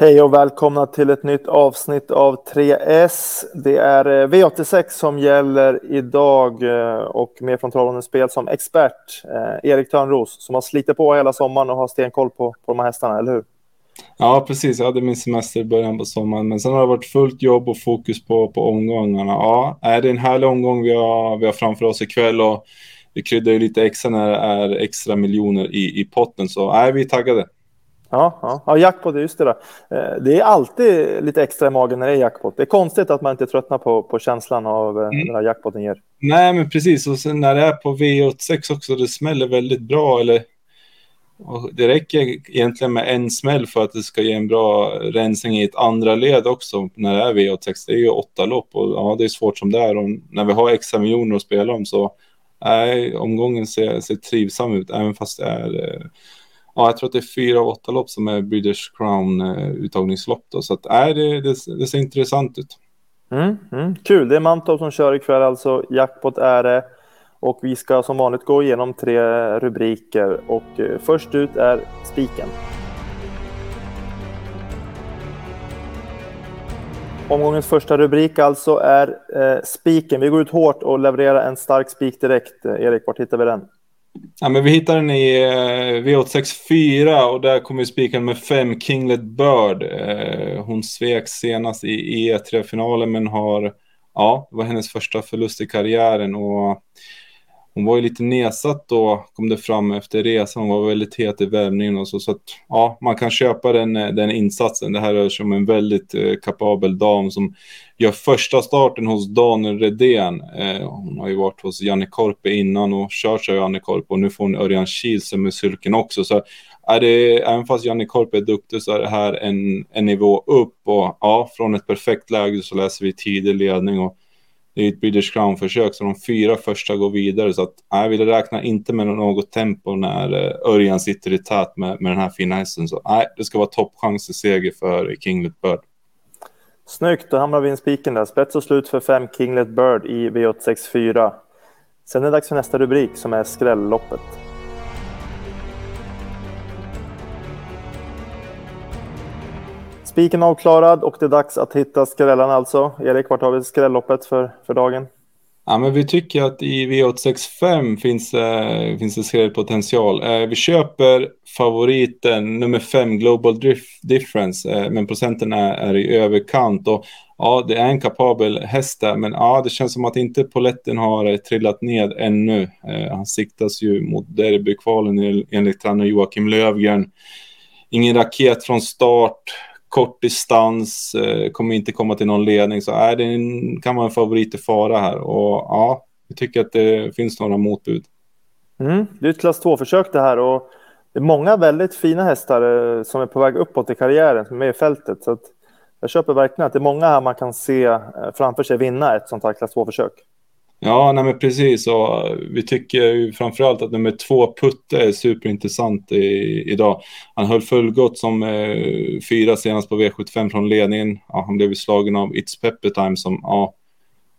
Hej och välkomna till ett nytt avsnitt av 3S. Det är eh, V86 som gäller idag eh, och med från Trollhättan spel som expert, eh, Erik Törnros, som har slitit på hela sommaren och har stenkoll på, på de här hästarna, eller hur? Ja, precis. Jag hade min semester i början på sommaren, men sen har det varit fullt jobb och fokus på, på omgångarna. Ja, det är en härlig omgång vi har, vi har framför oss ikväll och vi kryddar ju lite extra när det är extra miljoner i, i potten, så är vi är taggade. Ja, ja. ja jackpot, just det. Då. Eh, det är alltid lite extra i magen när det är jackpot. Det är konstigt att man inte tröttnar på, på känslan av eh, mm. den här jackpoten ger. Nej, men precis. Och sen när det är på V86 också, det smäller väldigt bra. Eller, det räcker egentligen med en smäll för att det ska ge en bra rensning i ett andra led också när det är V86. Det är ju åtta lopp och ja, det är svårt som det är. Och när vi har extra miljoner att spela om så nej, omgången ser, ser trivsam ut, även fast det är eh, ja, jag tror att det är fyra av åtta lopp som är British Crown-uttagningslopp. Eh, då, så att, äh, det, det, det ser intressant ut. Mm, mm, kul, det är Mantorp som kör ikväll alltså. Jackpot är det. Och vi ska som vanligt gå igenom tre rubriker och eh, först ut är spiken. Omgångens första rubrik alltså är eh, spiken. Vi går ut hårt och levererar en stark spik direkt. Eh, Erik, var hittar vi den? Ja, men vi hittar den i eh, V864 och där kommer spiken med 5, Kinglet Bird. Eh, hon svek senast i E3-finalen men har, ja, det var hennes första förlust i karriären och hon var ju lite nedsatt då, kom det fram efter resan. Hon var väldigt het i värmningen och så. Så att, ja, man kan köpa den, eh, den insatsen. Det här rör sig om en väldigt eh, kapabel dam som gör första starten hos Daniel Redén. Eh, hon har ju varit hos Janne Korpe innan och kört sig Janne Korpe och nu får hon Örjan Kihlström i sulken också. Så är det, även fast Janne Korpe är duktig så är det här en, en nivå upp och ja, från ett perfekt läge så läser vi tidig ledning och det är ett British Crown-försök, så de fyra första går vidare. Så att, jag vill räkna inte med något tempo när eh, Örjan sitter i tät med, med den här fina hästen. Så nej, det ska vara toppchans till seger för Kinglet Bird. Snyggt, då hamnar vi i spiken där. Spets och slut för fem Kinglet Bird i V864. Sen är det dags för nästa rubrik som är skrälloppet. Spiken avklarad och det är dags att hitta skrällarna alltså. Erik, vart har vi skrälloppet för, för dagen? Ja, men vi tycker att i V865 finns, äh, finns det skrällpotential. Äh, vi köper favoriten nummer 5, Global Difference, äh, men procenten är, är, i överkant. Och, ja, det är en kapabel häst där, men ja, det känns som att inte poletten har trillat ned ännu. han siktas ju mot derbykvalen enligt tränare Joakim Lövgren. Ingen raket från start kort distans, eh, kommer inte komma till någon ledning. Så äh, är det kan vara en favorit i fara här. Och ja, vi tycker att det finns några motbud. Mm, det är ett klass 2-försök det här och det är många väldigt fina hästar eh, som är på väg uppåt i karriären, som är med i fältet. Så att jag köper verkligen att det är många här man kan se eh, framför sig vinna ett sånt här klass 2-försök. Ja, nej men precis. Och vi tycker ju framförallt att nummer två, Putte, är superintressant i, idag. Han höll fullgott som eh, fyra senast på V75 från ledningen. Ja, han blev ju slagen av It's Pepper Time som ja,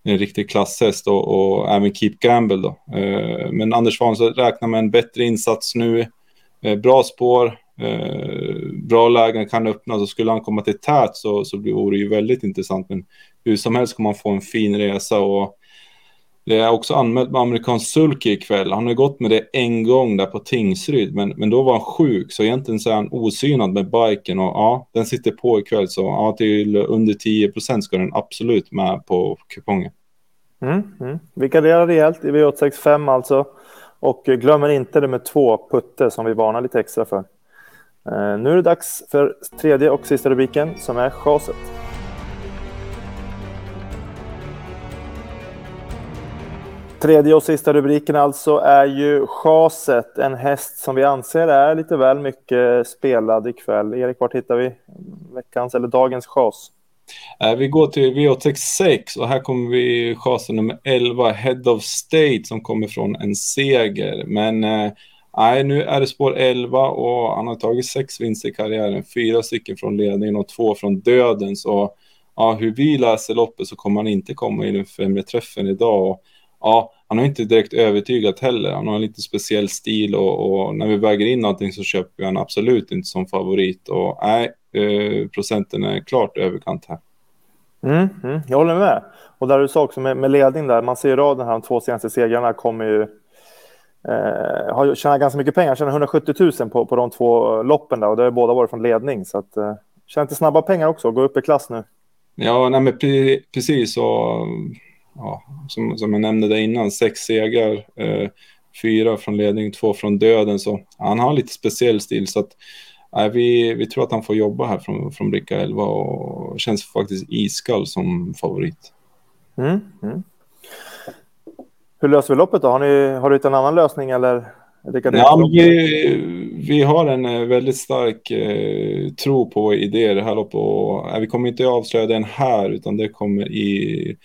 en riktig klasshäst och, och även Keep Gamble då. Eh, men Anders Svansson räknar med en bättre insats nu. Eh, bra spår, eh, bra lägen kan öppnas och skulle han komma till tät så, så vore det ju väldigt intressant. Men hur som helst kommer man få en fin resa och det är också anmält med amerikansk sulky ikväll. Han har gått med det en gång där på Tingsryd, men, men då var han sjuk, så egentligen så är han osynad med biken och ja, den sitter på ikväll, så ja, till under 10 procent ska den absolut med på kupongen. Mm, mm. Vi garderar rejält i V865 alltså. Och glömmer inte det med två putte som vi varnar lite extra för. Eh, nu är det dags för tredje och sista rubriken som är chaset. Tredje och sista rubriken alltså är ju chaset, en häst som vi anser är lite väl mycket spelad ikväll. Erik, vart hittar vi veckans eller dagens chas? Eh, vi går till V86 och här kommer vi chasen nummer 11, Head of State, som kommer från en seger. Men eh, nej, nu är det spår 11 och han har tagit sex vinster i karriären, fyra stycken från ledningen och två från döden. Så ja, hur vi läser loppet så kommer han inte komma i den främre träffen idag. Och, ja, han har inte direkt övertygat heller. Han har en lite speciell stil och, och när vi väger in någonting så köper vi han absolut inte som favorit. Och nej, eh, procenten är klart överkant här. Mm, mm, jag håller med. Och där du sa också med, med ledning där, man ser ju raden här, de två senaste segrarna kommer ju eh, har tjänat ganska mycket pengar, tjänat 170 000 på, på de två loppen där och det har båda varit från ledning så att eh, tjänat lite snabba pengar också, gå upp i klass nu. Ja, nej, men precis och ja, som, som jag nämnde där innan, sex segrar, eh, fyra från ledning, två från döden så han har lite speciell stil så att Nej, vi, vi tror att han får jobba här från, från bricka 11 och känns faktiskt iskall som favorit. Mm, mm. Hur löser vi loppet då? Har, ni, har du hittat en annan lösning eller? Ja, vi, vi har en eh, väldigt stark eh, tro på idé i det här loppet och nej, vi kommer inte avslöja den här utan det kommer i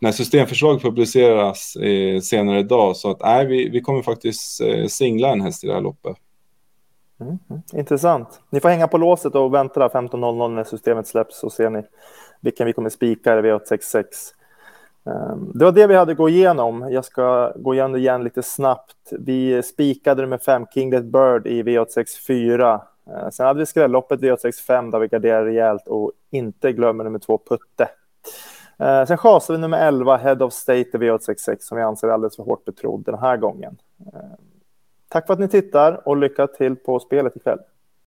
när systemförslaget publiceras eh, senare idag så att nej, vi, vi kommer faktiskt eh, singla en häst i det här loppet. Mm, mm. intressant. Ni får hänga på låset och vänta 15.00 när systemet släpps så ser ni vilken vi kommer spika i V866. Ehm, det var det vi hade gå igenom. Jag ska gå igenom det igen lite snabbt. Vi spikade med fem Kinglet Bird i V864. Ehm, sen hade vi skrälloppet V865 där vi garderade rejält och inte glömmer nummer två Putte. Eh, sen chasade vi nummer 11 Head of State i V866 som vi anser är alldeles för hårt betrodd den här gången. Eh, tack för att ni tittar och lycka till på spelet ikväll.